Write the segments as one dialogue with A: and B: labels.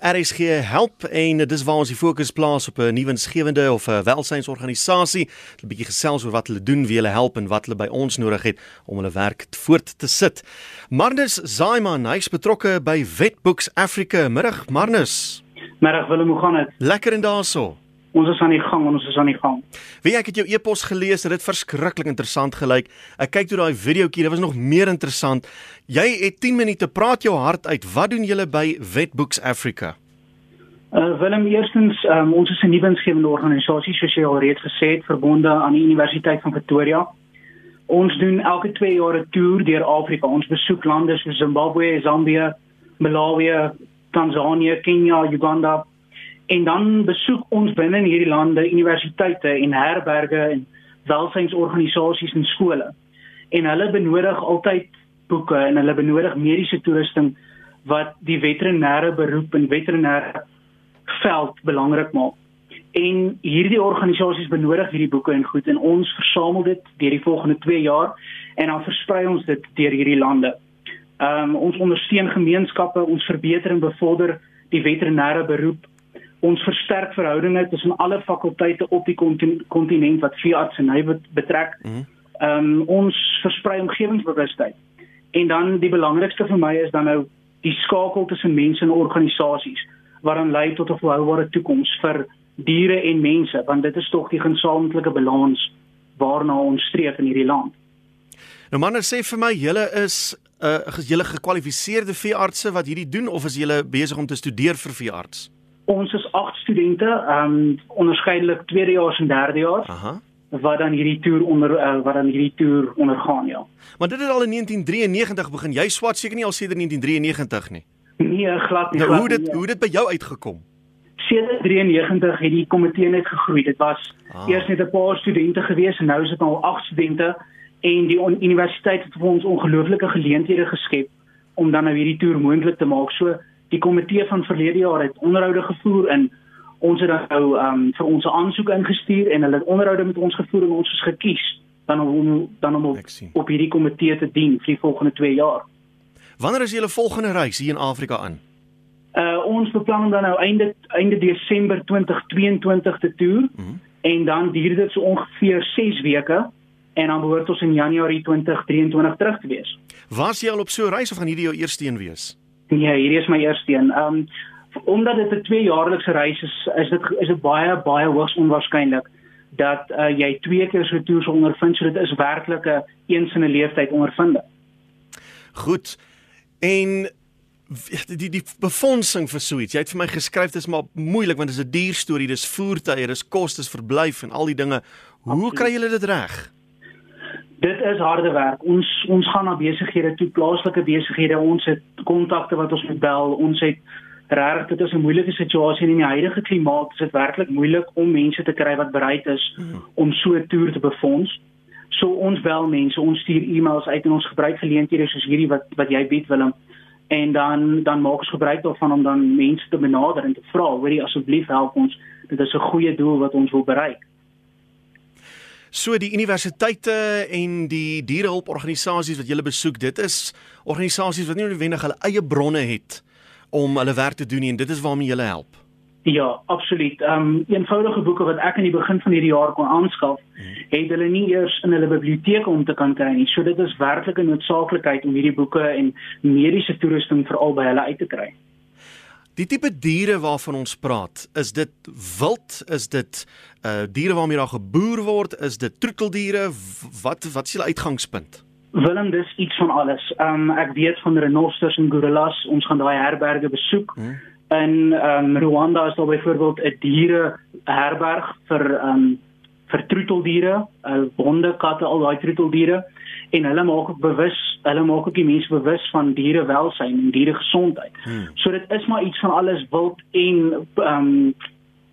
A: RSG help en dis waar ons die fokus plaas op 'n nuwe insgewende of 'n welsynsorganisasie. 'n bietjie gesels oor wat hulle doen, wie hulle help en wat hulle by ons nodig het om hulle werk voort te sit. Marnus Zaiman, hy's betrokke by Wetbooks Africa. Middag Marnus.
B: Middag Willem, hoe gaan dit?
A: Lekker en daarso.
B: Ons is aan die gang, ons is aan die gang.
A: Wie ek het jou e-pos gelees, dit het verskriklik interessant gelyk. Ek kyk toe daai videoetjie, dit was nog meer interessant. Jy het 10 minute praat jou hart uit. Wat doen julle by Wetbooks Africa?
B: Uh Willem, eerstens, um, ons is 'n nuwe insgewende organisasie soos jy al reeds gesê het, verbonde aan die Universiteit van Pretoria. Ons doen elke 2 jaar 'n toer deur Afrika. Ons besoek lande soos Zimbabwe, Zambia, Malawi, Tanzanië, Kenia, Uganda, en dan besoek ons binne in hierdie lande universiteite en herberge en welsynsorganisasies en skole. En hulle benodig altyd boeke en hulle benodig mediese toerusting wat die veterinêre beroep en veterinêre veld belangrik maak. En hierdie organisasies benodig hierdie boeke en goed en ons versamel dit deur die volgende 2 jaar en dan versprei ons dit deur hierdie lande. Ehm um, ons ondersteun gemeenskappe, ons verbeter en bevorder die veterinêre beroep ons versterk verhoudinge tussen alle fakulteite op die kontinent wat veeartseny betrek. Mhm. Ehm mm um, ons versprei omgewingsbewustheid. En dan die belangrikste vir my is dan nou die skakel tussen mense en organisasies wat dan lei tot 'n volhoubare toekoms vir diere en mense want dit is tog die gesamentlike balans waarna ons streef in hierdie land.
A: Nou manne sê vir my julle is 'n uh, julle gekwalifiseerde veeartse wat hierdie doen of is julle besig om te studeer vir veearts?
B: Ons is 8 studente, ehm um, onderskeidelik tweedejaars en derdejaars. Aha. Wat dan hierdie toer onder uh, wat dan hierdie toer ondergaan, ja.
A: Maar dit het al in 1993 begin. Jy swat seker nie al sedert 1993 nie.
B: Nee, glad nie.
A: Nou,
B: glad
A: hoe dit
B: nie.
A: hoe dit by jou uitgekom?
B: Sedert 93 het die komitee net gegroei. Dit was ah. eers net 'n paar studente gewees en nou is dit al 8 studente en die universiteit het vir ons ongelooflike geleenthede geskep om dan nou hierdie toer moontlik te maak. So die komitee van verlede jaar het onderhoude gevoer en ons het dan nou um, vir ons aansoek ingestuur en hulle het onderhoude met ons gevoer en ons is gekies dan om dan om op, op hierdie komitee te dien vir die volgende 2 jaar.
A: Wanneer is julle volgende reis hier in Afrika aan?
B: Uh ons beplan dan nou einde einde Desember 2022 te toer mm -hmm. en dan duur dit so ongeveer 6 weke en dan behoort ons in Januarie 2023 terug te wees.
A: Was jy al op so 'n reis of gaan hierdie jou eerste een wees?
B: Nee, hierdie is my eerste een. Ehm um, omdat dit 'n tweejaarlikse reis is, is dit is dit baie baie hoogs onwaarskynlik dat uh, jy twee keer so toer sou ondervind. So dit is werklik 'n eens in 'n leeftyd ondervinding.
A: Goed. En die die, befondsing vir so iets. Jy het vir my geskryf dis maar moeilik want dit is 'n duur storie. Dis voertuie, dis kostes, verblyf en al die dinge. Hoe Absoluut. kry julle dit reg?
B: Dit is harde werk. Ons ons gaan na besighede toe, plaaslike besighede. Ons het kontakte wat ons moet bel. Ons het regtig dit is 'n moeilike situasie in die huidige klimaat. Dit is werklik moeilik om mense te kry wat bereid is om so 'n toer te befonds. So ons bel mense, ons stuur e-mails uit en ons gebruik geleenthede soos hierdie wat wat jy bied Willem. En dan dan maak ons gebruik daarvan om dan mense te benader en te vra, hoorie asseblief help ons. Dit is 'n goeie doel wat ons wil bereik.
A: So die universiteite en die dierehulporganisasies wat jy besoek, dit is organisasies wat nie noodwendig hulle eie bronne het om hulle werk te doen nie en dit is waarmee jy help.
B: Ja, absoluut. Ehm um, eenvoudige boeke wat ek aan die begin van hierdie jaar kon aanskaf, hmm. het hulle nie eers in hulle biblioteek om te kan kry nie. So dit is werklik 'n noodsaaklikheid om hierdie boeke en mediese toerusting veral by hulle uit te kry.
A: Die tipe diere waarvan ons praat, is dit wild, is dit uh diere waarmee daar geboer word, is dit troeteldiere? Wat wat is julle uitgangspunt?
B: Willem, dis iets van alles. Um ek weet van renosters en gorillas. Ons gaan daai herberge besoek. Hmm. In um Rwanda is daar byvoorbeeld 'n diere herberg vir um vir troeteldiere, uh honde, katte, al daai troeteldiere en hulle maak ook bewus, hulle maak ook die mense bewus van dierewelsyn en dieregesondheid. Hmm. So dit is maar iets van alles wild en ehm um,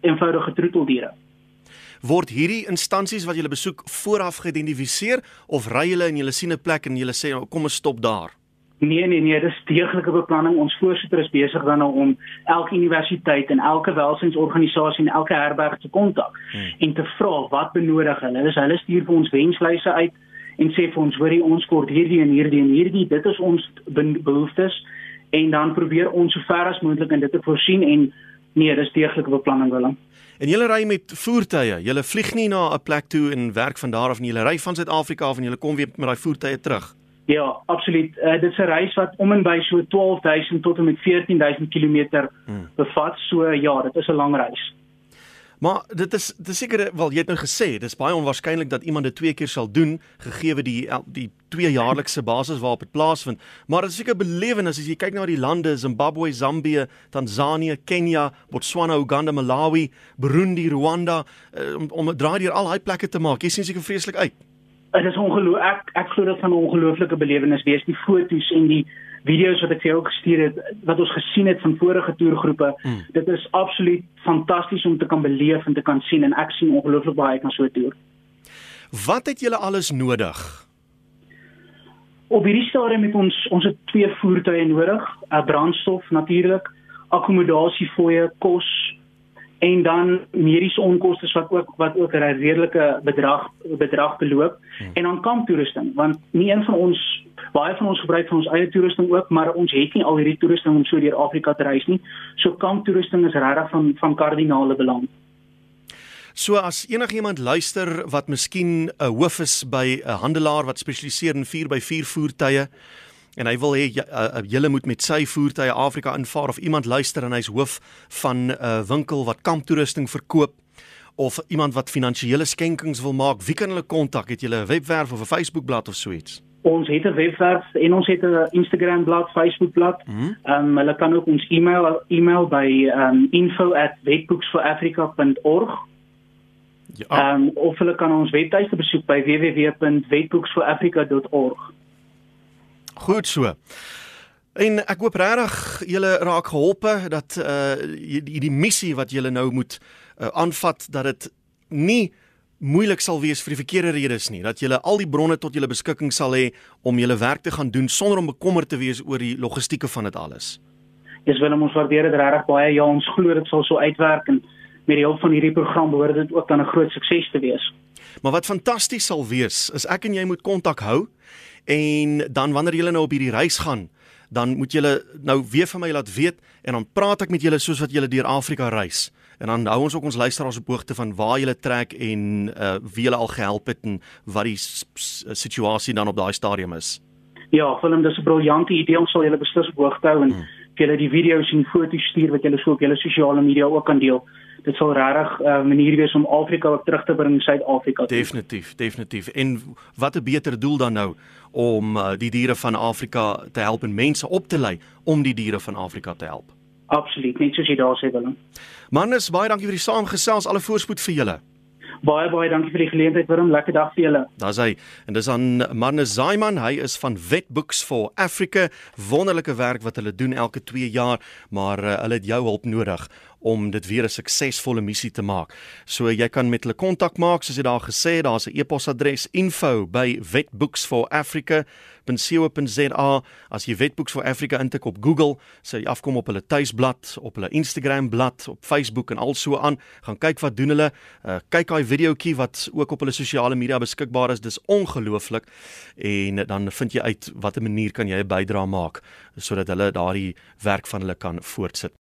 B: eenvoudige troeteldiere.
A: Word hierdie instansies wat jy besoek vooraf geïdentifiseer of ry hulle en jy sien 'n plek en jy sê kom ons stop daar?
B: Nee nee nee, dis deeglike beplanning. Ons voorsitter is besig dan nou om elke universiteit en elke welsynsorganisasie en elke herberg te kontak hmm. en te vra wat benodig hulle. Dis hulle stuur vir ons wenslyse uit en sê vir ons hoorie ons kort hierdie en hierdie en hierdie dit is ons behoeftes en dan probeer ons so ver as moontlik in dit te voorsien en nee, dis deeglike beplanning Willem.
A: En julle ry met voertuie. Julle vlieg nie na 'n plek toe en werk van daar af nie. Julle ry van Suid-Afrika af en julle kom weer met daai voertuie terug.
B: Ja, absoluut. Uh, dit is 'n reis wat om en by so 12000 tot en met 14000 km hmm. bevat. So ja, dit is 'n lang reis.
A: Maar dit is dit is seker wel jy het nou gesê, dis baie onwaarskynlik dat iemand dit twee keer sal doen gegee die die twee jaarlikse basis waarop dit plaasvind. Maar dit is seker belewenis as jy kyk na die lande Zimbabwe, Zambië, Tansanië, Kenia, Botswana, Uganda, Malawi, Burundi, Rwanda uh, om om draai deur al daai plekke te maak. Jy sien seker vreeslik uit.
B: Dit is ongelooflik. Ek ek glo dit gaan 'n ongelooflike belewenis wees. Die foto's en die video's wat ek vir jou gestuur het wat ons gesien het van vorige toergroepe. Hmm. Dit is absoluut fantasties om te kan beleef en te kan sien en ek sien ongelooflik baie uit na so 'n toer.
A: Wat het julle alles nodig?
B: Op hierdie stadium het ons ons het twee voertuie nodig, 'n brandstof natuurlik, akkommodasie fooie, kos, en dan mediese onkoste wat ook wat ook 'n redelike bedrag bedrag beloop. Hmm. en dan kamptoerusting want nie een van ons baie van ons gebruik van ons eie toerusting ook maar ons het nie al hierdie toerusting om so deur Afrika te reis nie. So kamptoerusting is regtig van van kardinale belang.
A: So as enigiemand luister wat miskien 'n hoof is by 'n handelaar wat spesialiseer in 4x4 voertuie en hy wil hê uh, julle moet met sy voertuie Afrika invaar of iemand luister en hy's hoof van 'n uh, winkel wat kamptoerusting verkoop of iemand wat finansiële skenkings wil maak, wie kan hulle kontak? Het julle 'n webwerf of 'n Facebookblad of so iets?
B: Ons het 'n webwerf en ons het 'n Instagram bladsy, Facebook bladsy. Mhm. Ehm mm um, hulle kan ook ons e-mail e-mail by um, info@wetbooksforafrica.org. Ja. Ehm um, of hulle kan ons webtuiste besoek by www.wetbooksforafrica.org.
A: Goed so. En ek hoop regtig julle raak geholpe dat uh die die missie wat julle nou moet uh, aanvat dat dit nie moeilik sal wees vir die verkeerde redes nie dat julle al die bronne tot julle beskikking sal hê om julle werk te gaan doen sonder om bekommerd te wees oor die logistieke van dit alles.
B: Dis wel ons waardeer dit regtig baie. Ja, ons glo dit sal so uitwerk en met die hulp van hierdie program behoort dit ook dan 'n groot sukses te wees.
A: Maar wat fantasties sal wees is ek en jy moet kontak hou En dan wanneer julle nou op hierdie reis gaan, dan moet julle nou weer vir my laat weet en dan praat ek met julle soos wat julle deur Afrika reis. En dan hou ons ook ons luisteraars op hoogte van waar julle trek en uh wie julle al gehelp het en wat die situasie dan op daai stadium is.
B: Ja, film dis 'n briljante idee om sal julle beslis op hoogte hou en hmm. Julle die video's en foto's stuur wat julle so op julle sosiale media ook kan deel dit sal regtig 'n uh, manier wees om Afrika ook terug te bring in Suid-Afrika.
A: Definitief, definitief. En wat 'n beter doel dan nou om uh, die diere van Afrika te help en mense op te lei om die diere van Afrika te help.
B: Absoluut, net soos jy daar sê Willem.
A: Mannes, baie dankie vir die saamgesels. Alle voorspoed vir julle.
B: Baie baie dankie vir die geleentheid. Willem, lekker dag vir julle.
A: Daar's hy. En dis aan Mannes Zaiman. Hy is van Wetbooks for Africa. Wonderlike werk wat hulle doen elke 2 jaar, maar uh, hulle het jou hulp nodig om dit weer 'n suksesvolle missie te maak. So jy kan met hulle kontak maak soos jy daar gesê het, daar's 'n e-posadres info@wetbooks4africa.co.za. As jy Wetbooks for Africa intik op Google, sal jy afkom op hulle tuisblad, op hulle Instagram bladsy, op Facebook en also aan. Gaan kyk wat doen hulle. Uh, kyk daai videoetjie wat ook op hulle sosiale media beskikbaar is. Dis ongelooflik. En dan vind jy uit watter manier kan jy 'n bydrae maak sodat hulle daardie werk van hulle kan voortsit.